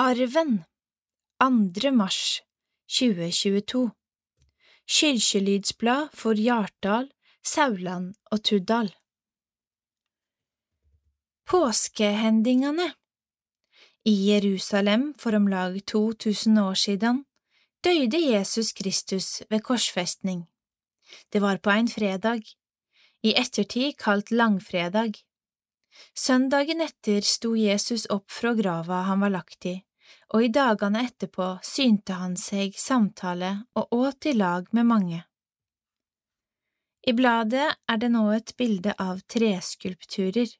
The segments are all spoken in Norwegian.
Arven 2. mars 2022 Kyrkjelydsblad for Hjartdal, Sauland og Tuddal Påskehendingene I Jerusalem for om lag 2000 år siden døde Jesus Kristus ved korsfestning. Det var på en fredag, i ettertid kalt langfredag. Søndagen etter sto Jesus opp fra grava han var lagt i, og i dagene etterpå synte han seg samtale og åt i lag med mange. I bladet er det nå et bilde av treskulpturer.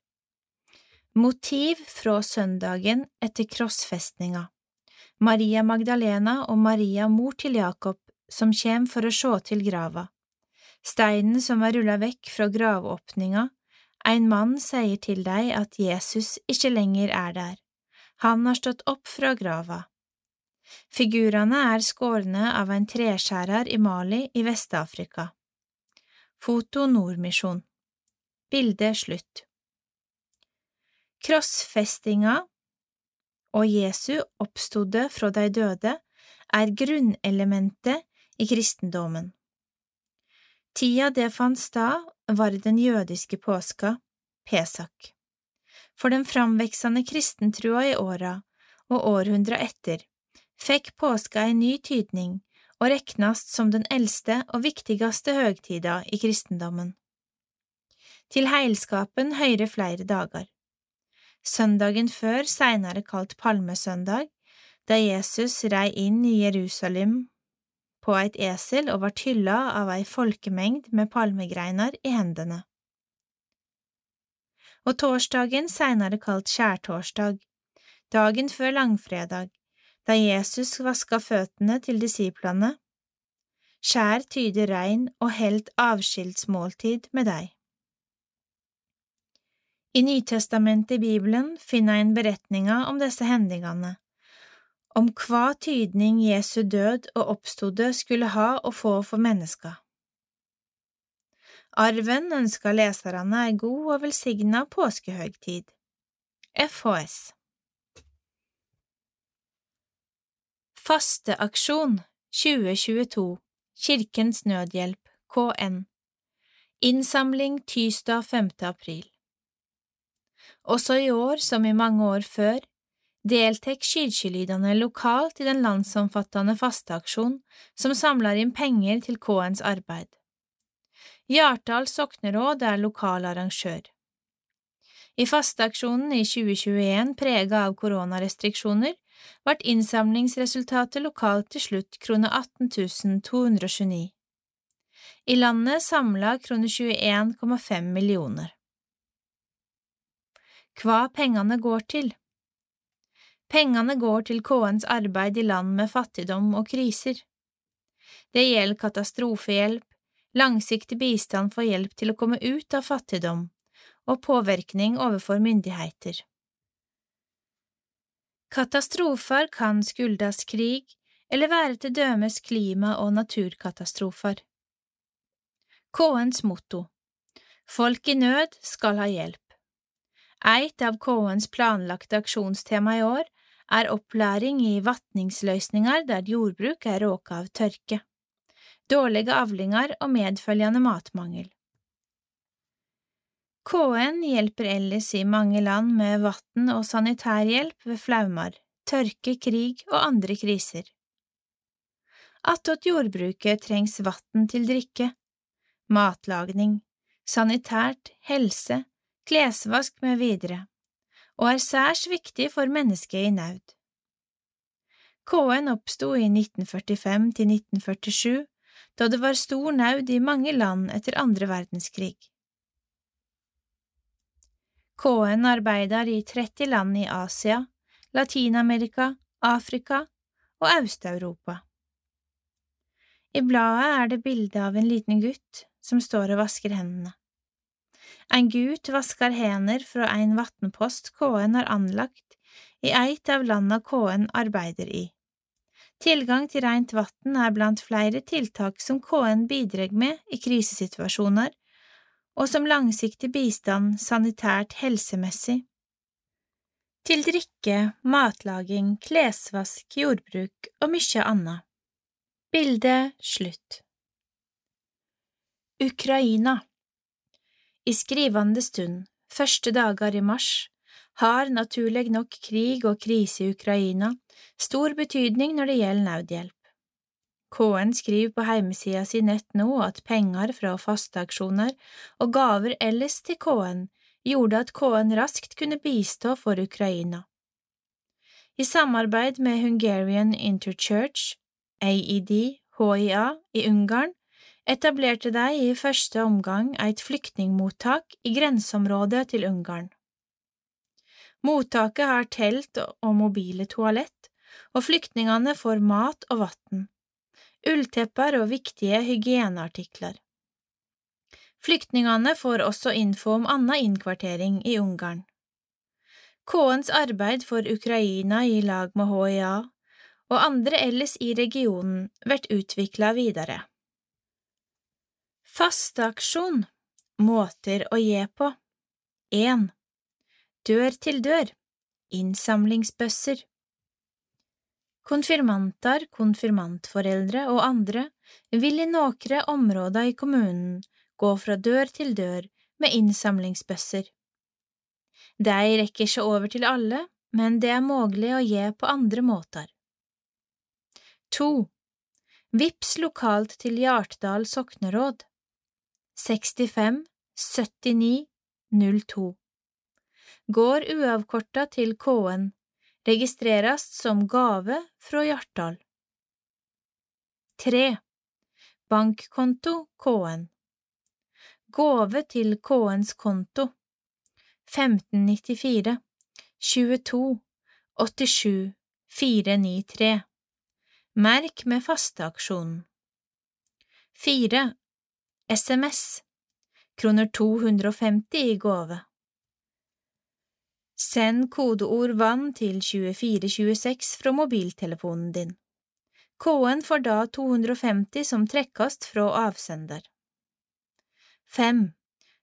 Motiv fra søndagen etter krossfestninga. Maria Magdalena og Maria mor til Jakob som kjem for å sjå til grava. Steinen som er rulla vekk fra gravåpninga, ein mann sier til deg at Jesus ikke lenger er der. Han har stått opp fra grava. Figurene er skårne av en treskjærer i Mali i Vest-Afrika. Foto Nordmisjon Bilde slutt Krossfestinga og Jesu oppstodde fra de døde er grunnelementet i kristendommen. Tida det fant stad, var den jødiske påska, Pesak. For den framveksende kristentrua i åra og århundra etter fikk påska en ny tydning og reknast som den eldste og viktigaste høgtida i kristendommen. Til heilskapen høyrer flere dager. Søndagen før, seinere kalt palmesøndag, da Jesus rei inn i Jerusalem på et esel og vart hylla av ei folkemengd med palmegreinar i hendene og torsdagen seinere kalt skjærtorsdag, dagen før langfredag, da Jesus vaska føttene til disiplene. Skjær tyder regn og helt avskjedsmåltid med deg. I Nytestamentet i Bibelen finner en beretninga om disse hendingene, om hva tydning Jesu død og oppstode skulle ha å få for menneska. Arven ønsker leserne ei god og velsigna påskehøgtid. FHS Fasteaksjon 2022 Kirkens Nødhjelp KN Innsamling tirsdag 5. april Også i år, som i mange år før, deltek kirkelydene lokalt i den landsomfattende fasteaksjon som samler inn penger til KNs arbeid. Hjartdal sokneråd er lokal arrangør. I fasteaksjonen i 2021, prega av koronarestriksjoner, ble innsamlingsresultatet lokalt til slutt krone 18.229. I landet samla krone 21,5 millioner. Hva pengene går til? Pengene går til KNs arbeid i land med fattigdom og kriser. Det gjelder katastrofehjelp, langsiktig bistand for hjelp til å komme ut av fattigdom og påvirkning overfor myndigheter. Katastrofer kan skyldes krig eller være til dømes klima- og naturkatastrofer. KNs motto Folk i nød skal ha hjelp. Eit av KNs planlagte aksjonstema i år er opplæring i vatningsløsninger der jordbruk er råka av tørke dårlige avlinger og medfølgende matmangel. KN hjelper ellers i mange land med vann- og sanitærhjelp ved flaumer, tørke, krig og andre kriser. Attåt jordbruket trengs vann til drikke, matlagning, sanitært, helse, klesvask med videre, og er særs viktig for mennesket i naud. KN oppsto i 1945 til 1947 da det var stor naud i mange land etter andre verdenskrig. KN arbeider i 30 land i Asia, Latin-Amerika, Afrika og Øst-Europa. I bladet er det bilde av en liten gutt som står og vasker hendene. En gutt vasker hender fra en vannpost KN har anlagt i eit av landa KN arbeider i. Tilgang til rent vann er blant flere tiltak som KN bidrar med i krisesituasjoner, og som langsiktig bistand sanitært helsemessig. til drikke, matlaging, klesvask, jordbruk og mye annet. Bilde slutt. Ukraina I skrivende stund, første dager i mars, har naturlig nok krig og krise i Ukraina stor betydning når det gjelder nødhjelp. KN skriver på heimesida si nett nå at penger fra fasteaksjoner og gaver ellers til KN gjorde at KN raskt kunne bistå for Ukraina. I samarbeid med Hungarian Interchurch, AED, HIA, i Ungarn etablerte de i første omgang et flyktningmottak i grenseområdet til Ungarn. Mottaket har telt og mobile toalett, og flyktningene får mat og vann ulltepper og viktige hygieneartikler. Flyktningene får også info om annen innkvartering i Ungarn. KNs arbeid for Ukraina i lag med HIA og andre ellers i regionen blir utvikla videre. Fasteaksjon Måter å gi på 1. Dør til dør Innsamlingsbøsser Konfirmanter, konfirmantforeldre og andre vil i noen områder i kommunen gå fra dør til dør med innsamlingsbøsser. De rekker ikke over til alle, men det er mulig å gi på andre måter. 2. Vips lokalt til Hjartdal sokneråd 65 79 02 Går uavkorta til K-en, registrerast som gave fra Hjartdal. 3. Bankkonto KN Gåve til K-ens konto 1594 22 87 493 Merk med fasteaksjonen 4. SMS kroner 250 i gave Send kodeord vann til 2426 fra mobiltelefonen din. KN får da 250 som trekkast fra avsender. 5.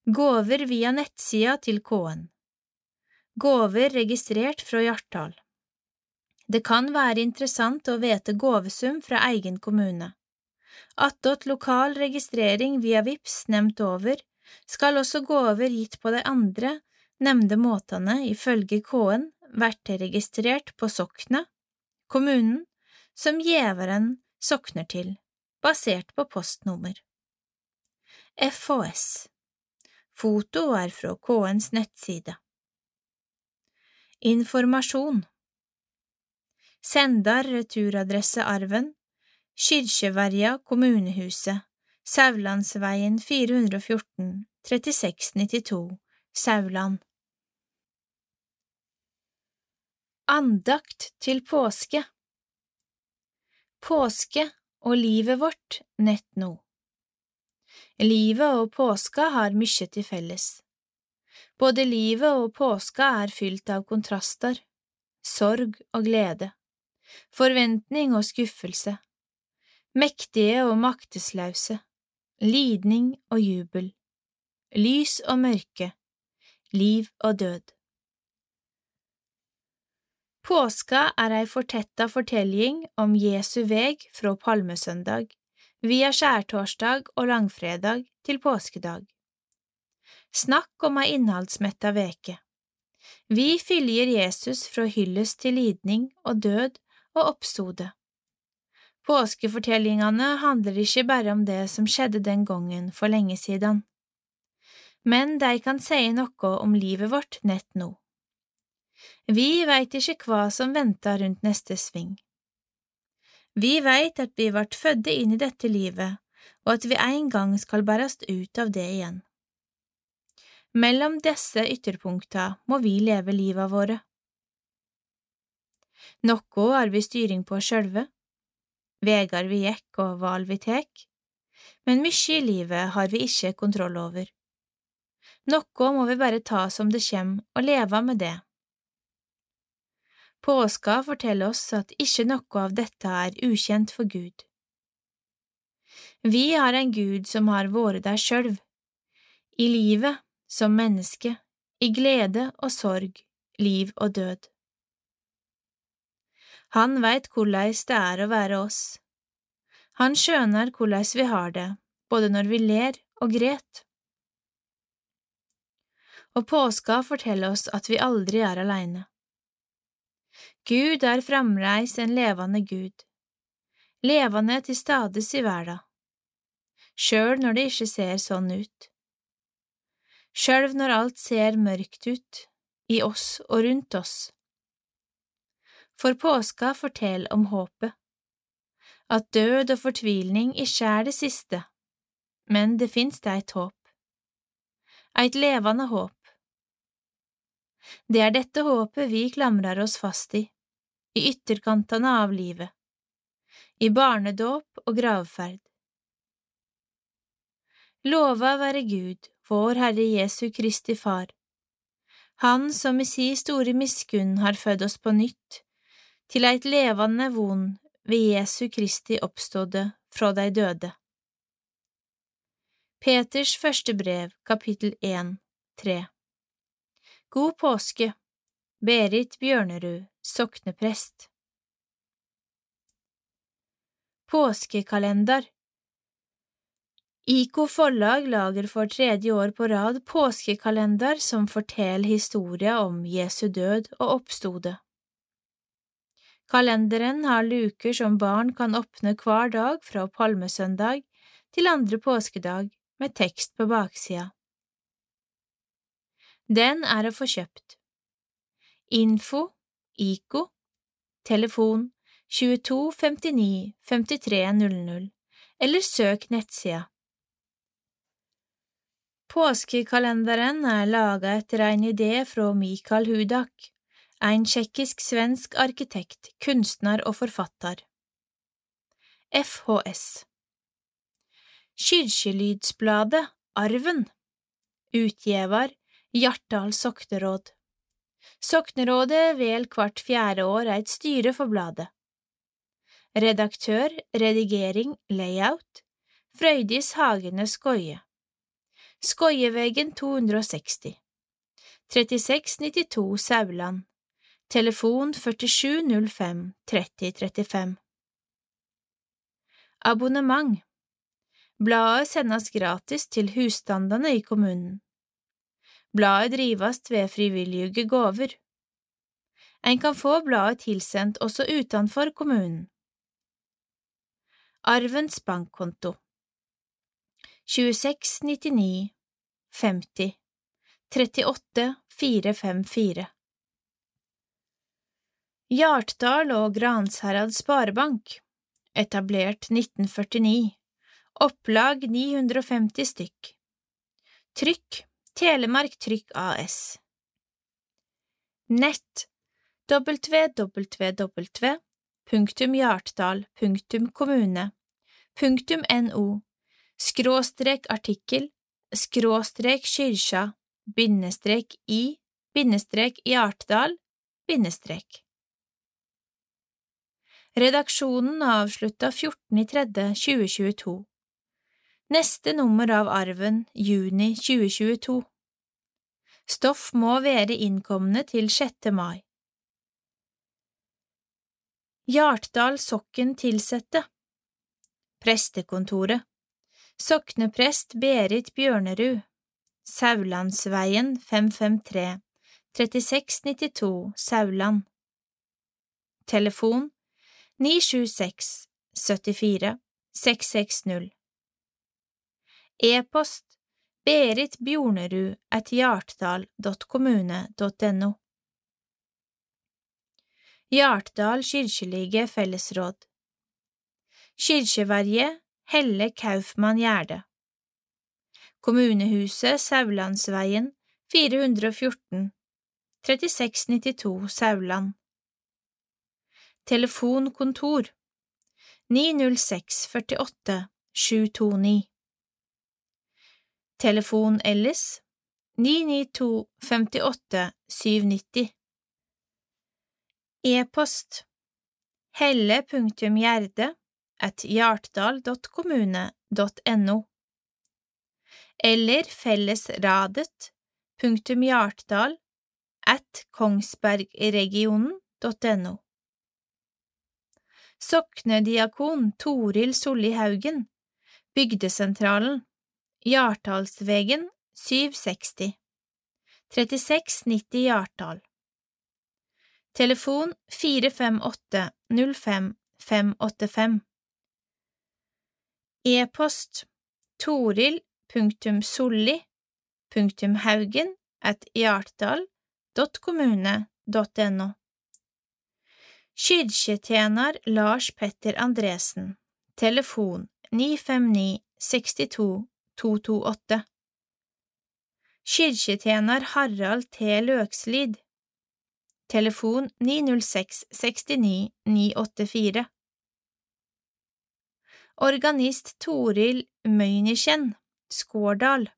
Gåver via nettsida til KN Gåver registrert fra Hjartdal Det kan være interessant å vite gåvesum fra egen kommune. Attåt lokal registrering via VIPS nevnt over, skal også gåver gitt på de andre nevnte måtene ifølge KN vært registrert på soknet, kommunen, som gjeveren sokner til, basert på postnummer. FHS Foto er fra KNs nettside. Informasjon. Sender returadresse Arven. Kyrkjeverja kommunehuset Saulandsveien 414 3692 Sauland Andakt til påske Påske og livet vårt nett nå. Livet og påska har mykje til felles. Både livet og påska er fylt av kontraster, sorg og glede, forventning og skuffelse, mektige og maktesløse, lidning og jubel, lys og mørke, liv og død. Påska er ei fortetta fortelling om Jesu veg fra palmesøndag, via skjærtorsdag og langfredag til påskedag. Snakk om ei innholdsmetta veke. Vi følger Jesus fra hyllest til lidning og død og oppstode. Påskefortellingene handler ikke bare om det som skjedde den gangen for lenge siden, men de kan si noe om livet vårt nett nå. Vi veit ikke hva som venter rundt neste sving. Vi veit at vi vart fødde inn i dette livet, og at vi en gang skal bærast ut av det igjen. Mellom disse ytterpunkta må vi leve liva våre. Noe har vi styring på sjølve, vegar vi gikk og val vi tek, men mykje i livet har vi ikke kontroll over. Noe må vi bare ta som det kjem og leve med det. Påska forteller oss at ikke noe av dette er ukjent for Gud. Vi har en Gud som har vært der sjølv, i livet, som menneske, i glede og sorg, liv og død. Han veit korleis det er å være oss. Han skjønar korleis vi har det, både når vi ler og gret. Og påska forteller oss at vi aldri er aleine. Gud er framreis en levende Gud, levende til stades i verda, sjøl når det ikke ser sånn ut. Sjøl når alt ser mørkt ut, i oss og rundt oss. For påska forteller om håpet, at død og fortvilning ikke er det siste, men det finnes det et håp, et levende håp. Det er dette håpet vi klamrer oss fast i, i ytterkantene av livet, i barnedåp og gravferd. Lova være Gud, vår Herre Jesu Kristi Far, Han som i si store miskunn har født oss på nytt, til eit levande von ved Jesu Kristi oppståde fra dei døde. Peters første brev, kapittel 1, 3 God påske, Berit Bjørnerud, sokneprest. Påskekalender IKO forlag lager for tredje år på rad påskekalender som forteller historia om Jesu død og oppstode. Kalenderen har luker som barn kan åpne hver dag fra palmesøndag til andre påskedag med tekst på baksida. Den er å få kjøpt. Info, IKO, telefon 22 59 53 00, eller søk nettsida. Påskekalenderen er laga etter en idé fra Mikael Hudak, en tsjekkisk-svensk arkitekt, kunstner og forfatter. FHS Kyrkjelydsbladet Arven Utgiver. Hjartdal sokneråd Soknerådet vel hvert fjerde år et styre for bladet. Redaktør, redigering, layout. Frøydis Hagene Skoie. Skoievegen 260 3692 Sauland. Telefon 4705 3035 Abonnement. Bladet sendes gratis til husstandene i kommunen. Bladet drives ved frivillige gaver. En kan få bladet tilsendt også utenfor kommunen. Arvens bankkonto 2699 50 38 454 Hjartdal og Gransherad Sparebank, etablert 1949, opplag 950 stykk. Trykk Telemark Trykk AS. Nett. Www.hjartdal.kommune.no skråstrek artikkel. Skråstrek kyrkja. Bindestrek i. Bindestrek Hjartdal. Bindestrek. Redaksjonen avslutta 14.3.2022. Neste nummer av Arven, juni 2022. Stoff må være innkomne til 6. mai. Hjartdal sokken tilsette Prestekontoret Sokneprest Berit Bjørnerud Saulandsveien 553 3692 Sauland Telefon 976 74 660 E-post Berit Bjornerud at hjartdal.kommune.no Hjartdal kirkelige fellesråd. Kirkeverje Helle Kaufmann Gjerde. Kommunehuset Saulandsveien 414 3692 Sauland Telefonkontor 906 48 729 Telefon ellers 992 58 790 E-post helle.gjerde at hjartdal.kommune.no eller fellesradet.hjartdal at kongsbergregionen.no. Soknediakon Toril Solli Haugen, Bygdesentralen, Hjartalsvegen 760 3690 Jartal. Telefon 458 05 585 E-post toril.solli.haugen at jartdal.kommune.no Kyrkjetjener Lars Petter Andresen. Telefon 959 62 228 Kirketjener Harald T. Løkslid. Telefon 906 69 984 Organist Toril Møynikjen Skårdal.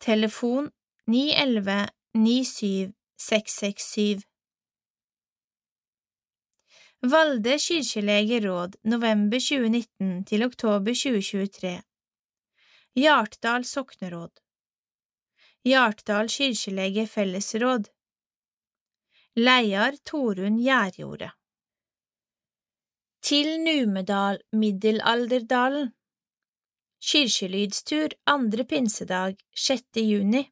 Telefon 911 97 667 Valde kirkelege råd november 2019 til oktober 2023 Hjartdal sokneråd. Hjartdal kirkelege fellesråd. Leiar Torunn Gjerjordet Til Numedal Middelalderdalen. Kirkelydstur andre pinsedag 6. juni.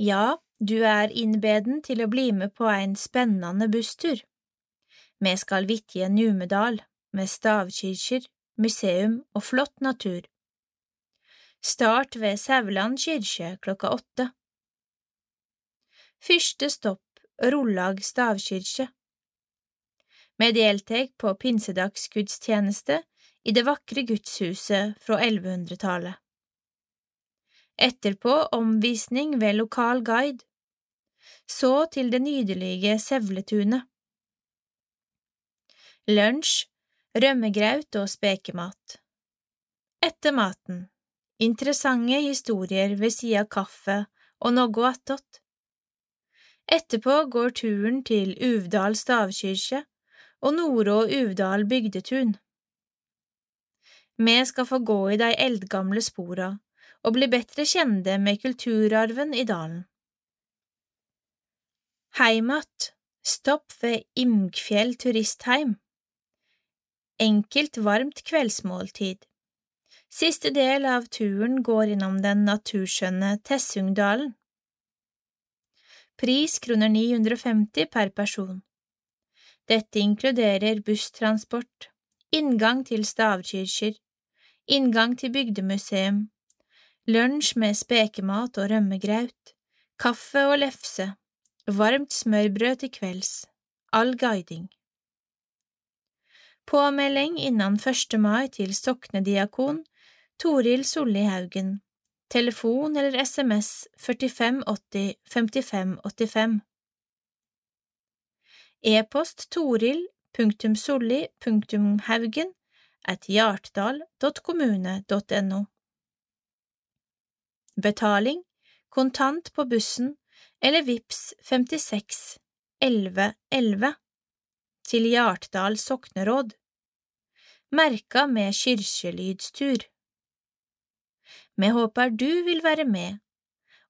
Ja, du er innbeden til å bli med på en spennende busstur. Vi skal vitje Numedal, med stavkirker, museum og flott natur. Start ved Sauland kirke klokka åtte. Første stopp Rollag stavkirke. Vi deltek på pinsedagsgudstjeneste i det vakre gudshuset fra 1100-tallet. Etterpå omvisning ved lokal guide, så til det nydelige Sevletunet. Lunsj, rømmegraut og spekemat. Etter maten, interessante historier ved sida av kaffe og noe attåt. Etterpå går turen til Uvdal stavkirke og Nordå Uvdal bygdetun. Vi skal få gå i de eldgamle spora og bli bedre kjente med kulturarven i dalen. Heimat, stopp ved Imgfjell turistheim. Enkelt, varmt kveldsmåltid. Siste del av turen går innom den naturskjønne Tessungdalen. Pris kroner 950 per person. Dette inkluderer busstransport, inngang til stavkirker, inngang til bygdemuseum, lunsj med spekemat og rømmegraut, kaffe og lefse, varmt smørbrød til kvelds, all guiding. Påmelding innen 1. mai til soknediakon Toril Solli Haugen telefon eller SMS 4580 5585 E-post toril.solli.haugen at hjartdal.kommune.no Betaling kontant på bussen eller VIPS 56 11 11 til Hjartdal sokneråd merka med kyrkjelydstur. Vi håper du vil være med,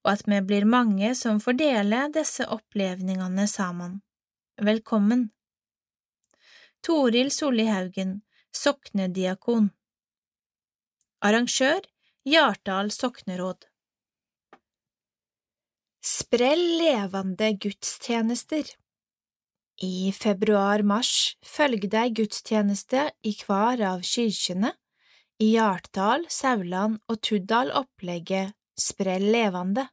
og at vi blir mange som får dele disse opplevningene sammen. Velkommen. Toril Solli Haugen, soknediakon Arrangør Hjartdal sokneråd Sprell levende gudstjenester I februar–mars følgde ei gudstjeneste i hver av kyrkjene i Hjartdal, Sauland og Tuddal opplegget Sprell levande.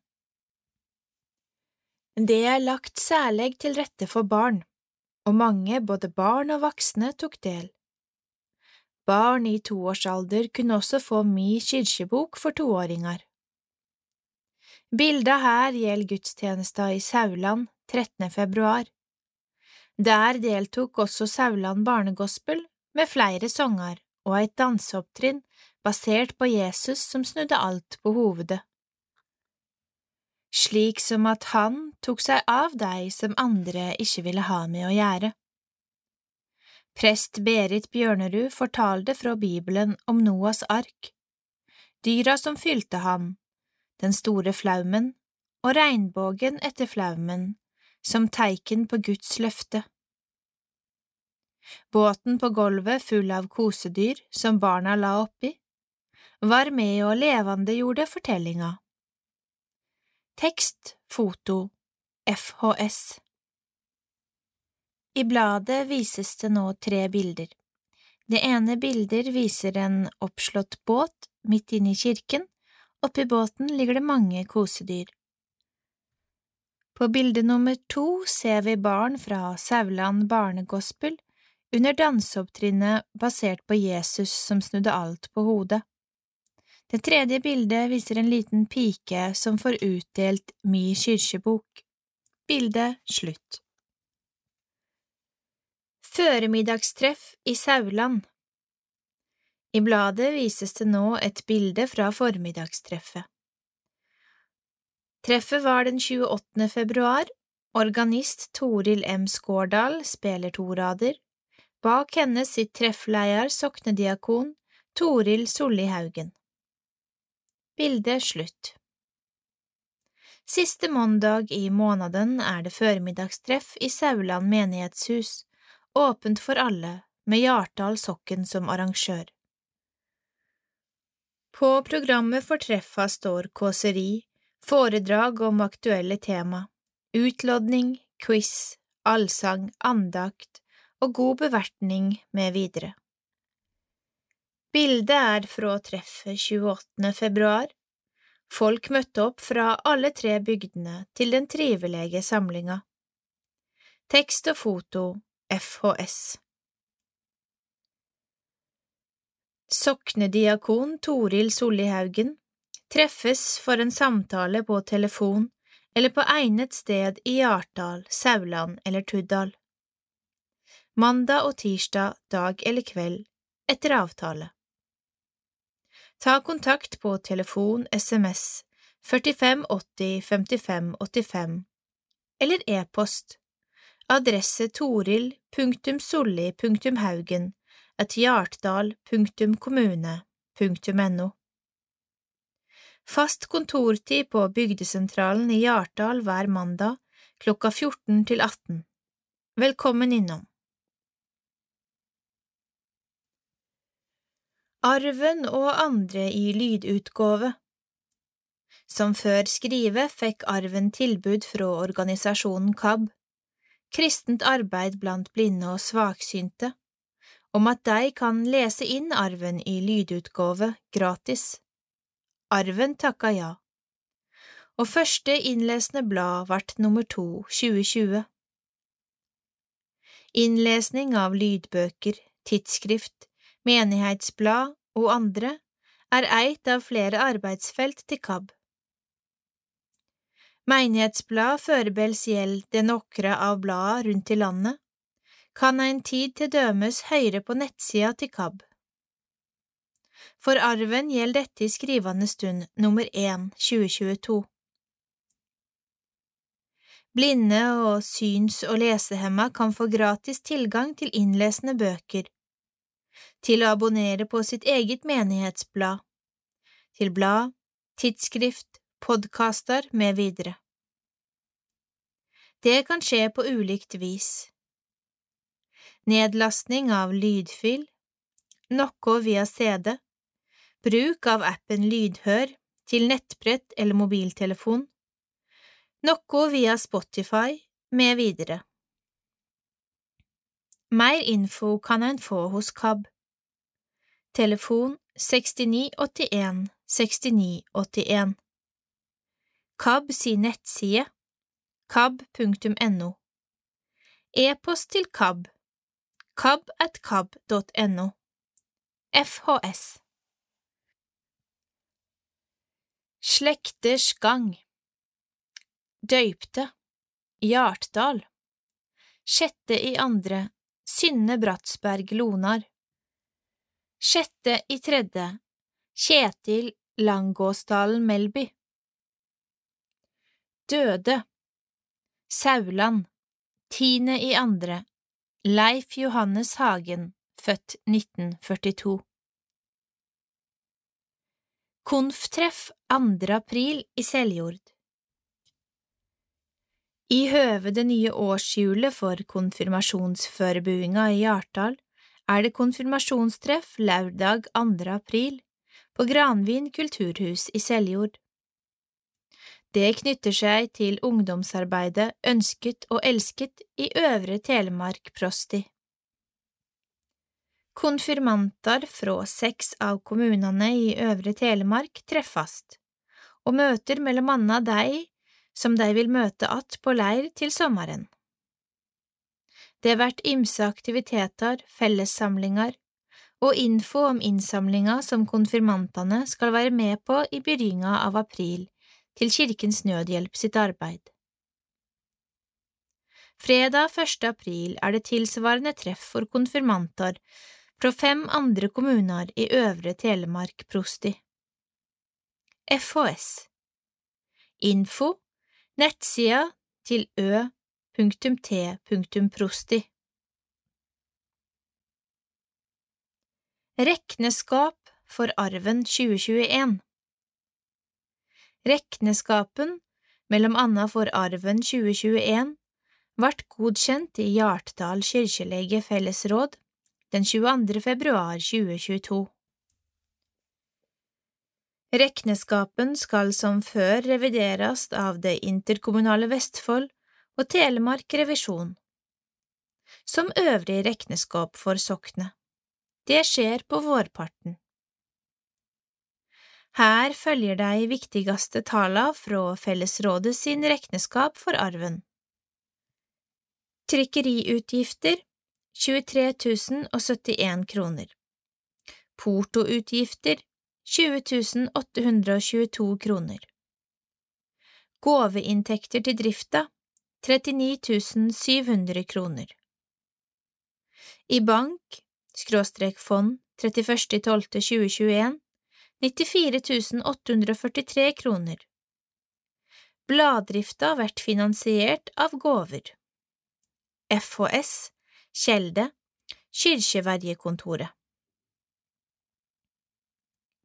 Det er lagt særleg til rette for barn, og mange, både barn og voksne, tok del. Barn i toårsalder kunne også få Mi kyrkjebok for toåringer. Bilda her gjelder gudstjenesta i Sauland 13. februar. Der deltok også Sauland barnegospel med flere sanger og et danseopptrinn basert på Jesus som snudde alt på hovedet. Slik som at han tok seg av deg som andre ikke ville ha med å gjøre. Prest Berit Bjørnerud fortalte fra Bibelen om Noas ark, dyra som fylte ham, den store flaumen og regnbågen etter flaumen, som teiken på Guds løfte. Båten på gulvet full av kosedyr som barna la oppi, var med og levendegjorde fortellinga. Tekst, foto, FHS I bladet vises det nå tre bilder. Det ene bildet viser en oppslått båt midt inne i kirken, oppi båten ligger det mange kosedyr. På bilde nummer to ser vi barn fra Sauland barnegospel under danseopptrinnet basert på Jesus som snudde alt på hodet. Det tredje bildet viser en liten pike som får utdelt My kyrkjebok. Bilde slutt. Føremiddagstreff i Sauland I bladet vises det nå et bilde fra formiddagstreffet. Treffet var den 28. februar. Organist Toril M. Skårdal spiller to rader. Bak henne sitt treffleier soknediakon Toril Solli Haugen. Bilde slutt. Siste mandag i måneden er det førmiddagstreff i Sauland menighetshus åpent for alle, med Hjartdal Sokken som arrangør. På programmet for treffa står kåseri, foredrag om aktuelle tema, utlodning, quiz, allsang, andakt og god bevertning med videre. Bildet er fra treffet 28. februar. Folk møtte opp fra alle tre bygdene til den trivelige samlinga. Tekst og foto FHS. Soknediakon Toril Sollihaugen treffes for en samtale på telefon eller på egnet sted i Hjartdal, Sauland eller Tuddal. Mandag og tirsdag dag eller kveld, etter avtale. Ta kontakt på telefon, SMS 45 80 55 85 eller e-post adresse toril.solli.haugen at hjartdal.kommune.no. Fast kontortid på bygdesentralen i Hjartdal hver mandag klokka 14 til 18. Velkommen innom. Arven og andre i lydutgåve Som før skrive fikk Arven tilbud fra organisasjonen KAB kristent arbeid blant blinde og svaksynte, om at de kan lese inn arven i lydutgave gratis. Arven takka ja, og første innlesende blad vart nummer to 2020. Innlesning av lydbøker, tidsskrift, menighetsblad og andre er eit av flere arbeidsfelt til KAB. Menighetsblad førebels gjeld det nokre av blada rundt i landet, kan ein tid til dømes høyre på nettsida til KAB. For arven gjeld dette i skrivende stund nummer 1 2022. Blinde og syns- og lesehemma kan få gratis tilgang til innlesende bøker, til å abonnere på sitt eget menighetsblad, til blad, tidsskrift, podkaster med videre. Det kan skje på ulikt vis. Nedlastning av lydfil, noe via CD, bruk av appen Lydhør til nettbrett eller mobiltelefon, noe via Spotify, med videre. Mer info kan en få hos KAB. Telefon 6981 6981 KAB sin nettside kab.no E-post til KAB kab at kab.no FHS Slekters gang. Døypte. Hjartdal. Sjette i andre. Synne Bratsberg Lonar Sjette i tredje. Kjetil Langåsdalen Melby. Døde. Sauland, tiende i andre, Leif Johannes Hagen, født 1942. Konftreff 2. april i Seljord. I høve det nye årshjulet for konfirmasjonsførebuinga i Hjartdal er det konfirmasjonstreff lørdag 2. april på Granvin kulturhus i Seljord. Det knytter seg til ungdomsarbeidet Ønsket og elsket i Øvre Telemark prosti. Konfirmanter fra seks av kommunene i Øvre Telemark treffes, og møter mellom anna de som de vil møte att på leir til sommeren. Det vert ymse aktiviteter, fellessamlinger og info om innsamlinga som konfirmantene skal være med på i begynnelsen av april til Kirkens Nødhjelp sitt arbeid. Fredag 1. april er det tilsvarende treff for konfirmanter fra fem andre kommuner i Øvre Telemark prosti. FHS Info Nettsida til ø.t.prosti Rekneskap for arven 2021 Rekneskapen, mellom anna for arven 2021, vart godkjent i Hjartdal kirkelege fellesråd den 22. februar 2022. Rekneskapen skal som før revideres av det interkommunale Vestfold og Telemark Revisjon, som øvrig rekneskap for soknet. Det skjer på vårparten. Her følger de viktigste tala fra Fellesrådet sin rekneskap for arven. Trykkeriutgifter 23 071 kroner. Portoutgifter 20 822 kroner. Gaveinntekter til drifta 39 700 kroner. I bank, skråstrek fond 31.12.2021 94 843 kroner. Bladdrifta vært finansiert av gåver. FHS, Kjelde, Kyrkjeverjekontoret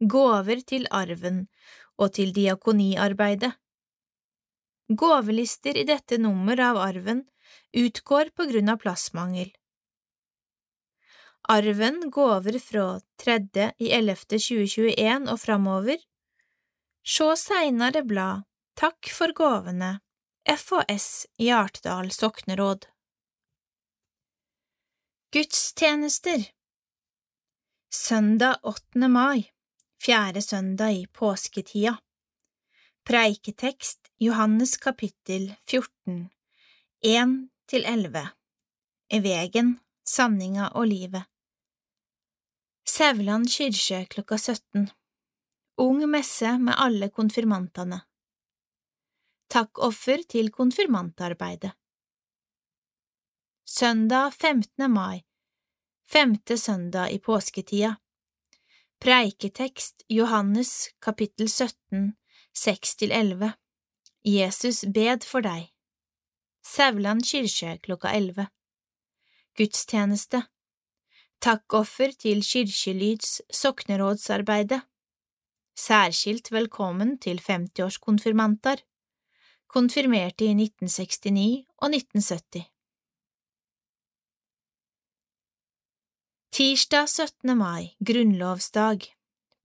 gåver til arven og til diakoniarbeidet. Gåvelister i dette nummer av arven utgår på grunn av plassmangel. Arven gaver fra 3. i 11. 2021 og framover. Sjå seinare blad Takk for gåvene FHS Hjartdal sokneråd Gudstjenester Søndag 8. mai fjerde søndag i påsketida. Preiketekst Johannes kapittel 14, 1–11 I Vegen, sanninga og livet. Sævland kirke klokka 17 Ung messe med alle konfirmantene. Takkoffer til konfirmantarbeidet. Søndag 15. mai Femte søndag i påsketida. Preiketekst Johannes kapittel 17, 6–11 Jesus bed for deg. Sauland kirke klokka 11 Gudstjeneste. Takkoffer til Kirkelyds soknerådsarbeide Særskilt velkommen til 50-årskonfirmanter Konfirmerte i 1969 og 1970 Tirsdag 17. mai, grunnlovsdag.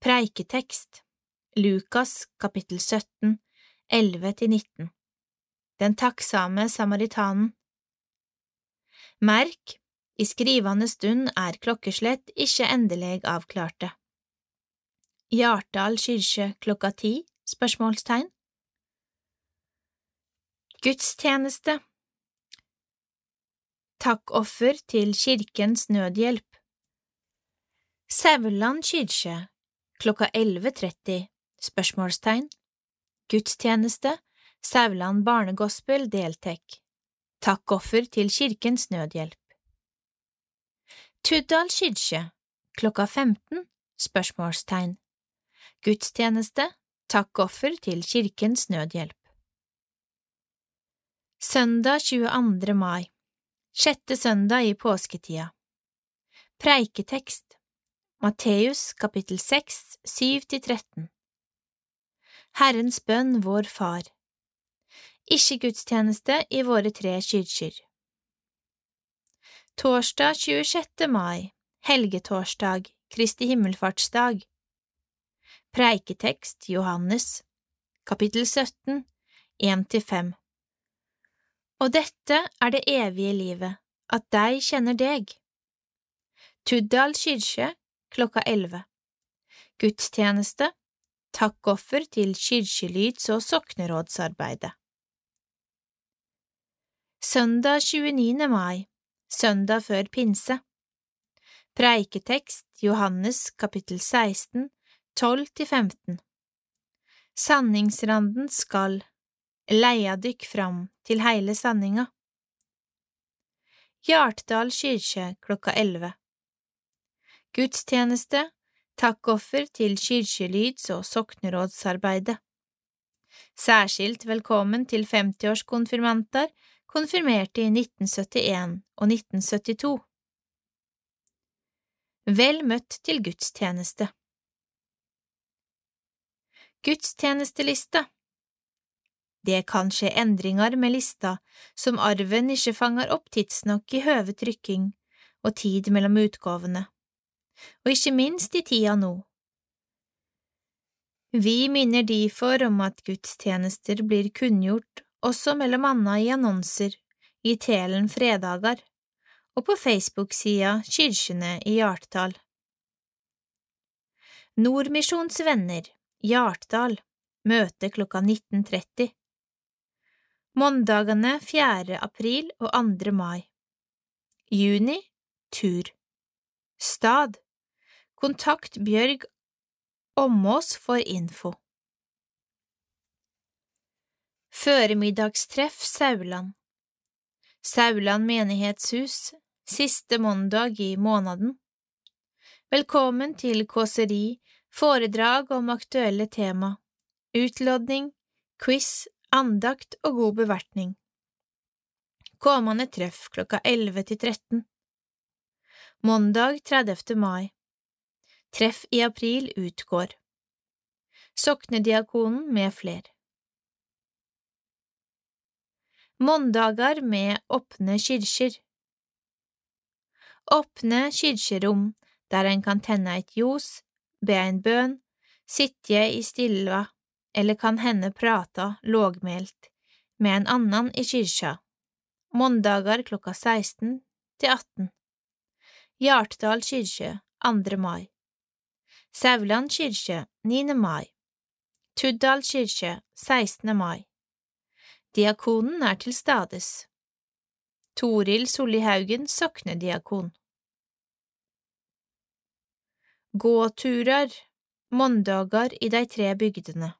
Preiketekst. Lukas kapittel 17, 11–19 Den takksame samaritanen. Merk, i skrivende stund er klokkeslett ikke endelig avklarte. Hjartdal kyrkje klokka ti? spørsmålstegn. Gudstjeneste. Takkoffer til Kirkens Nødhjelp. Sauland kyrkje klokka 11.30 spørsmålstegn Gudstjeneste Sauland barnegospel deltek. Takkoffer til Kirkens Nødhjelp. Tuddal kirke klokka 15 spørsmålstegn. Gudstjeneste Takkoffer til Kirkens Nødhjelp. Søndag 22. mai Sjette søndag i påsketida. Preiketekst Matteus kapittel 6, 7–13 Herrens bønn, vår Far Ikke gudstjeneste i våre tre kirker. Torsdag 26. mai, helgetorsdag, Kristi himmelfartsdag. Preiketekst Johannes, kapittel 17, 1–5 Og dette er det evige livet, at deg kjenner deg. Tuddal kirke klokka elleve. Gudstjeneste, takkoffer til kirkelyds- og soknerådsarbeidet. Søndag 29. mai, søndag før pinse. Preiketekst Johannes kapittel 16, 12–15 Sanningsranden skal leia dykk fram til heile sanninga. Hjartdal kyrkje klokka elleve Gudstjeneste, takkoffer til kyrkjelyds- og soknerådsarbeidet. Særskilt velkommen til 50-årskonfirmanter konfirmerte i 1971 og 1972. Vel møtt til gudstjeneste. Gudstjenestelista Det kan skje endringer med lista som arven ikke fanger opp tidsnok i høve trykking og tid mellom utgavene, og ikke minst i tida nå. Vi minner derfor om at gudstjenester blir kunngjort også mellom anna i annonser i Telen fredager og på Facebook-sida Kirkene i Hjartdal. Nordmisjons venner Hjartdal møte klokka 19.30 Måndagene 4. april og 2. mai Juni tur Stad Kontakt Bjørg Åmås for info Føremiddagstreff Sauland Sauland menighetshus Siste måndag i måneden Velkommen til kåseri foredrag om aktuelle tema, utlodning, quiz, andakt og god bevertning. Kommende treff klokka 11 til 13. Måndag 30. mai. Treff i april utgår. Soknediakonen med fler. Måndager med åpne kirker Åpne kirkerom der en kan tenne et ljos, be en bønn, sitte i stilla eller kan hende prata lågmælt med en annan i kyrkja, måndager klokka 16 til 18. Hjartdal kyrkje 2. mai. Sauland kirke 9. mai. Tuddal kirke 16. mai. Diakonen er til stades. Toril Sollihaugen soknediakon. Gåturer, måndager i de tre bygdene.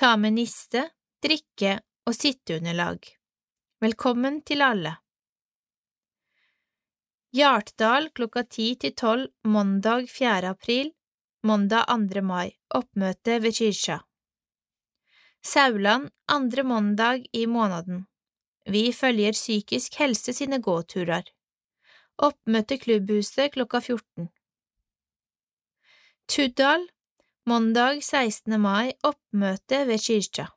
Ta med niste, drikke og sitteunderlag. Velkommen til alle. Hjartdal klokka ti til tolv mandag 4. april, mandag 2. mai, oppmøte ved kirka. Sauland andre mandag i måneden. Vi følger Psykisk helse sine gåturer. Oppmøte klubbhuset klokka 14. Tuddal, mandag 16. mai, oppmøte ved kirka.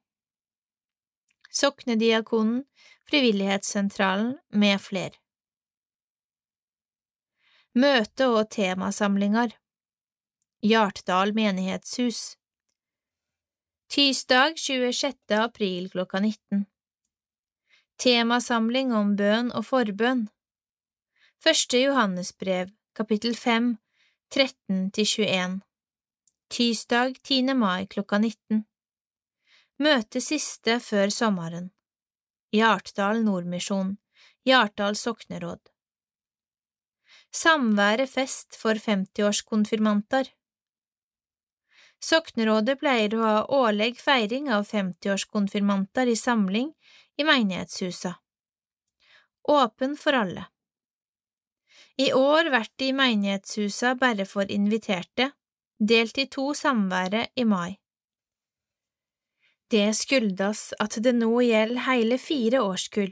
Soknediakonen, Frivillighetssentralen med fler. Møte- og temasamlinger. Hjartdal menighetshus. Tirsdag 26. april klokka 19 Temasamling om bønn og forbønn. Første Johannesbrev, kapittel 5, 13–21 Tirsdag 10. mai klokka 19 Møte siste før sommeren. Hjartdal Nordmisjon Hjartdal sokneråd Samværet fest for 50-årskonfirmanter Soknerådet pleier å ha årlig feiring av 50-årskonfirmanter i samling i menighetshusa. Åpen for alle. I år blir det i menighetshusa bare for inviterte, delt i to samvære i mai. Det skyldes at det nå gjelder hele fire årskull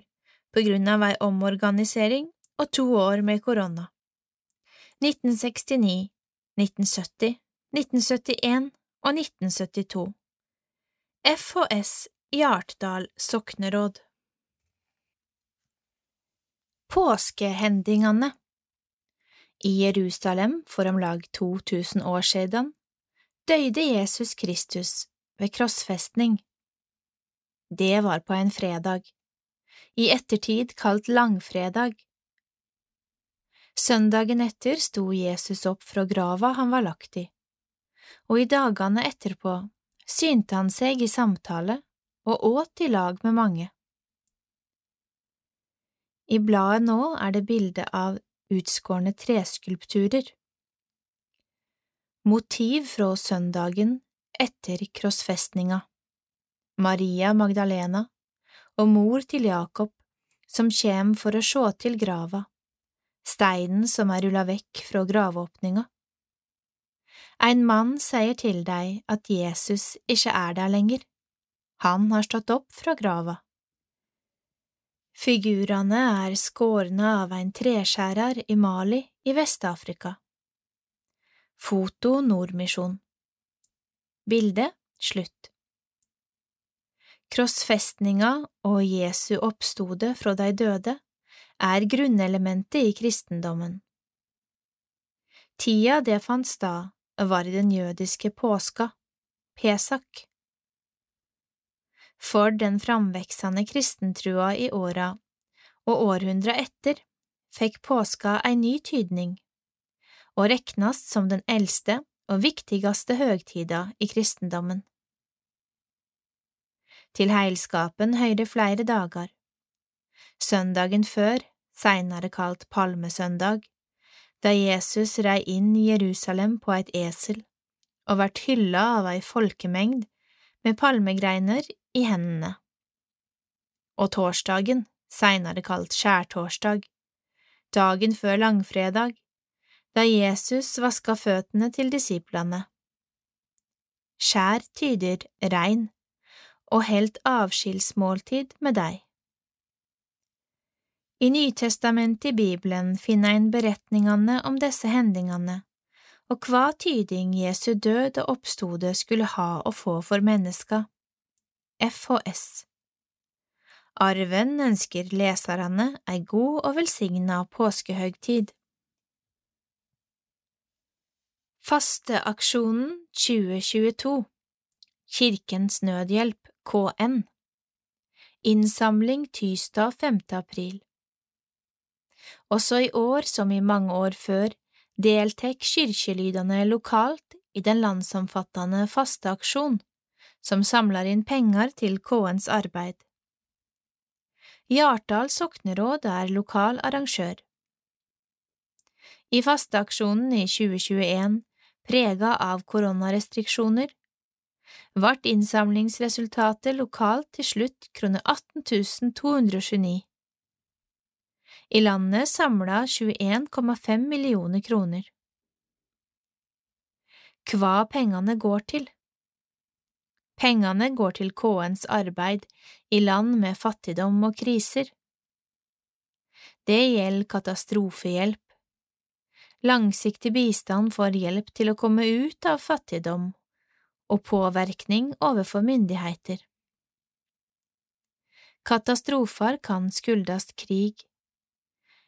på grunn av ei omorganisering og to år med korona. 1969, 1970, 1971 og 1972. FHS i Artdal sokneråd Påskehendingene I Jerusalem for om lag 2000 år siden døde Jesus Kristus ved krossfestning. Det var på en fredag, i ettertid kalt langfredag. Søndagen etter sto Jesus opp fra grava han var lagt i, og i dagene etterpå synte han seg i samtale og åt i lag med mange. I bladet nå er det bilde av utskårne treskulpturer. Motiv fra søndagen etter krossfestninga. Maria Magdalena og mor til Jakob som kjem for å sjå til grava, steinen som er rulla vekk fra graveåpninga. En mann sier til deg at Jesus ikke er der lenger, han har stått opp fra grava. Figurene er skårne av en treskjærer i Mali i Vest-Afrika. Foto Nordmisjon Bilde slutt Krossfestninga og Jesu oppstode fra de døde er grunnelementet i kristendommen. Tida det fant stad, var i den jødiske påska, Pesak. For den framveksende kristentrua i åra og århundra etter fikk påska ei ny tydning, og reknast som den eldste og viktigste høgtida i kristendommen. Til heilskapen høyrer flere dager. Søndagen før, seinere kalt palmesøndag, da Jesus rei inn i Jerusalem på et esel og vart hylla av ei folkemengd med palmegreiner i hendene. Og torsdagen, seinere kalt skjærtorsdag, dagen før langfredag, da Jesus vaska føttene til disiplene. Skjær tyder rein, og helt avskilsmåltid med deg. I Nytestamentet i Bibelen finner en beretningene om disse hendingene, og hva tyding Jesu død og oppstode skulle ha å få for menneska. FHS Arven ønsker leserne ei god og velsigna påskehøgtid. Fasteaksjonen 2022 Kirkens Nødhjelp KN Innsamling tirsdag 5. april også i år, som i mange år før, deltek kirkelydene lokalt i den landsomfattende fasteaksjon, som samler inn penger til KNs arbeid. Hjartdal sokneråd er lokal arrangør. I fasteaksjonen i 2021, prega av koronarestriksjoner, ble innsamlingsresultatet lokalt til slutt krone 18 229. I landet samla 21,5 millioner kroner. Hva pengene går til? Pengene går til KNs arbeid i land med fattigdom og kriser. Det gjelder katastrofehjelp, langsiktig bistand for hjelp til å komme ut av fattigdom og påvirkning overfor myndigheter. Katastrofer kan skyldes krig,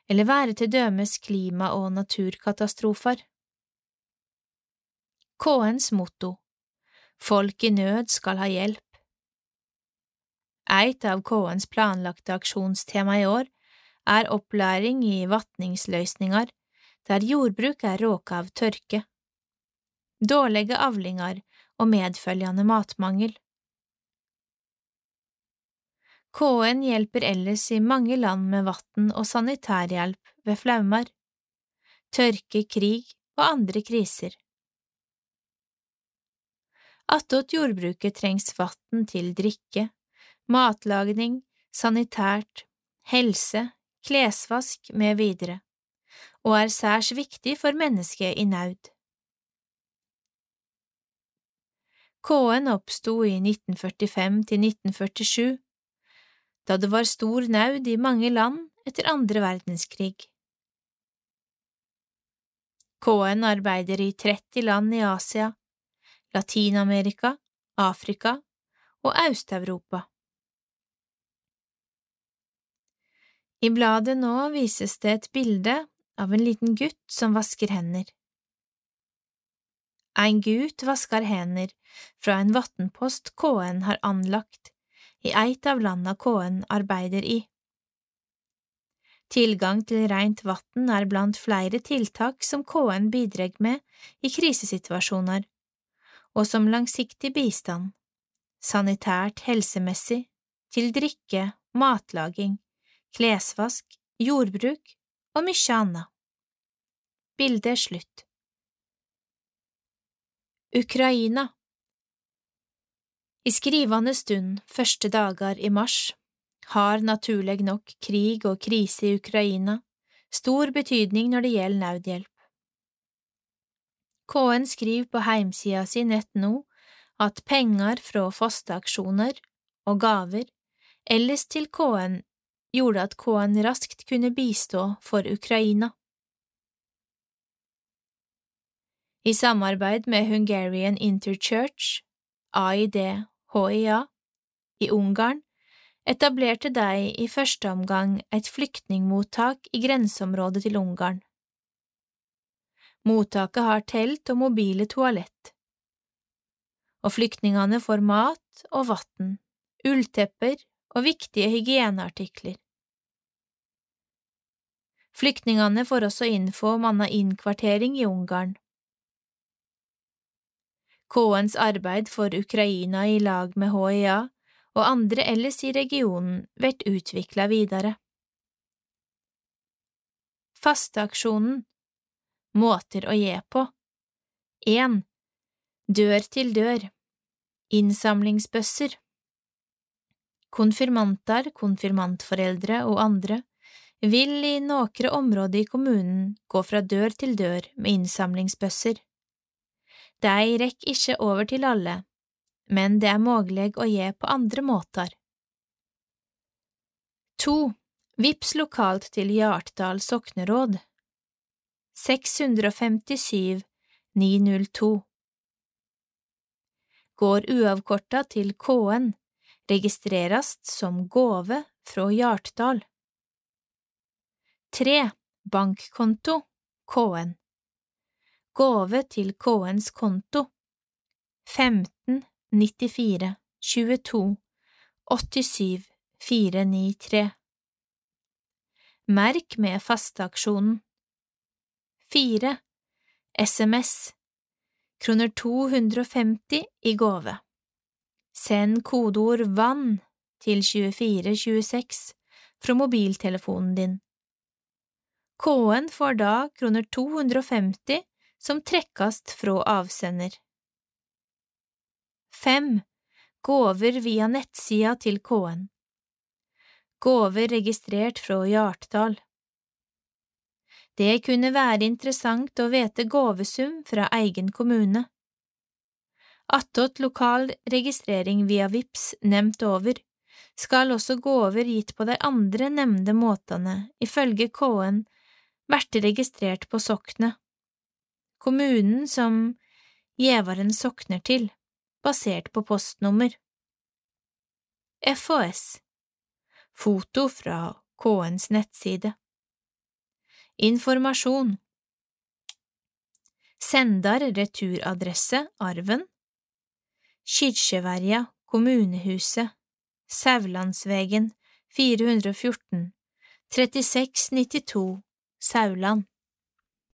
eller være til dømes klima- og naturkatastrofer. KNs motto Folk i nød skal ha hjelp. Eit av KNs planlagte aksjonstema i år er opplæring i vatningsløsninger der jordbruk er råka av tørke, dårlige avlinger og medfølgende matmangel. KN hjelper ellers i mange land med vann og sanitærhjelp ved flaumar, tørke, krig og andre kriser. Attåt jordbruket trengs vann til drikke, matlagning, sanitært, helse, klesvask med videre, og er særs viktig for mennesket i naud. KN oppsto i 1945 til 1947 da det var stor naud i mange land etter andre verdenskrig. KN arbeider i 30 land i Asia, Latin-Amerika, Afrika og Øst-Europa. I bladet nå vises det et bilde av en liten gutt som vasker hender. En gutt vasker hender fra en vannpost KN har anlagt i eit av landa KN arbeider i. Tilgang til rent vann er blant flere tiltak som KN bidrar med i krisesituasjoner, og som langsiktig bistand, sanitært helsemessig, til drikke, matlaging, klesvask, jordbruk og mykje anna. Bildet er slutt. Ukraina I skrivende stund, første dager i mars, har naturlig nok krig og krise i Ukraina stor betydning når det gjelder nødhjelp. KN skriver på heimsida si nett nå at penger fra fosteaksjoner og gaver ellers til KN gjorde at KN raskt kunne bistå for Ukraina. I samarbeid med Hungarian Interchurch, AID-HIA, i Ungarn, etablerte de i første omgang et flyktningmottak i grenseområdet til Ungarn. Mottaket har telt og mobile toalett, og flyktningene får mat og vann, ulltepper og viktige hygieneartikler. Flyktningene får også info om annen innkvartering i Ungarn. KNs arbeid for Ukraina i lag med HIA og andre ellers i regionen blir utvikla videre. Fasteaksjonen Måter å gi på 1. Dør til dør Innsamlingsbøsser Konfirmanter, konfirmantforeldre og andre vil i nokre områder i kommunen gå fra dør til dør med innsamlingsbøsser. De rekker ikke over til alle, men det er mulig å gi på andre måter. 2. Vips lokalt til Hjartdal sokneråd 657 902 Går uavkorta til KN, registrerast som gåve fra Hjartdal. 3. Bankkonto KN Gåve til KNs konto 15 94 22 87 493 Merk med fasteaksjonen 4. SMS kroner 250 i gave Send kodeord VANN til 2426 fra mobiltelefonen din. KN får da kroner 250 som trekkast fra avsender. 5. Gåver via nettsida til KN Gåver registrert fra Hjartdal Det kunne være interessant å vite gåvesum fra egen kommune. Attåt lokal registrering via VIPS nevnt over, skal også gåver gitt på de andre nevnte måtene, ifølge KN, vært registrert på soknet kommunen som gjevaren sokner til, basert på postnummer. FHS Foto fra KNs nettside. Informasjon. Sendar returadresse Arven. Kyrkjeverja kommunehuset. Saulandsvegen 414 3692 Sauland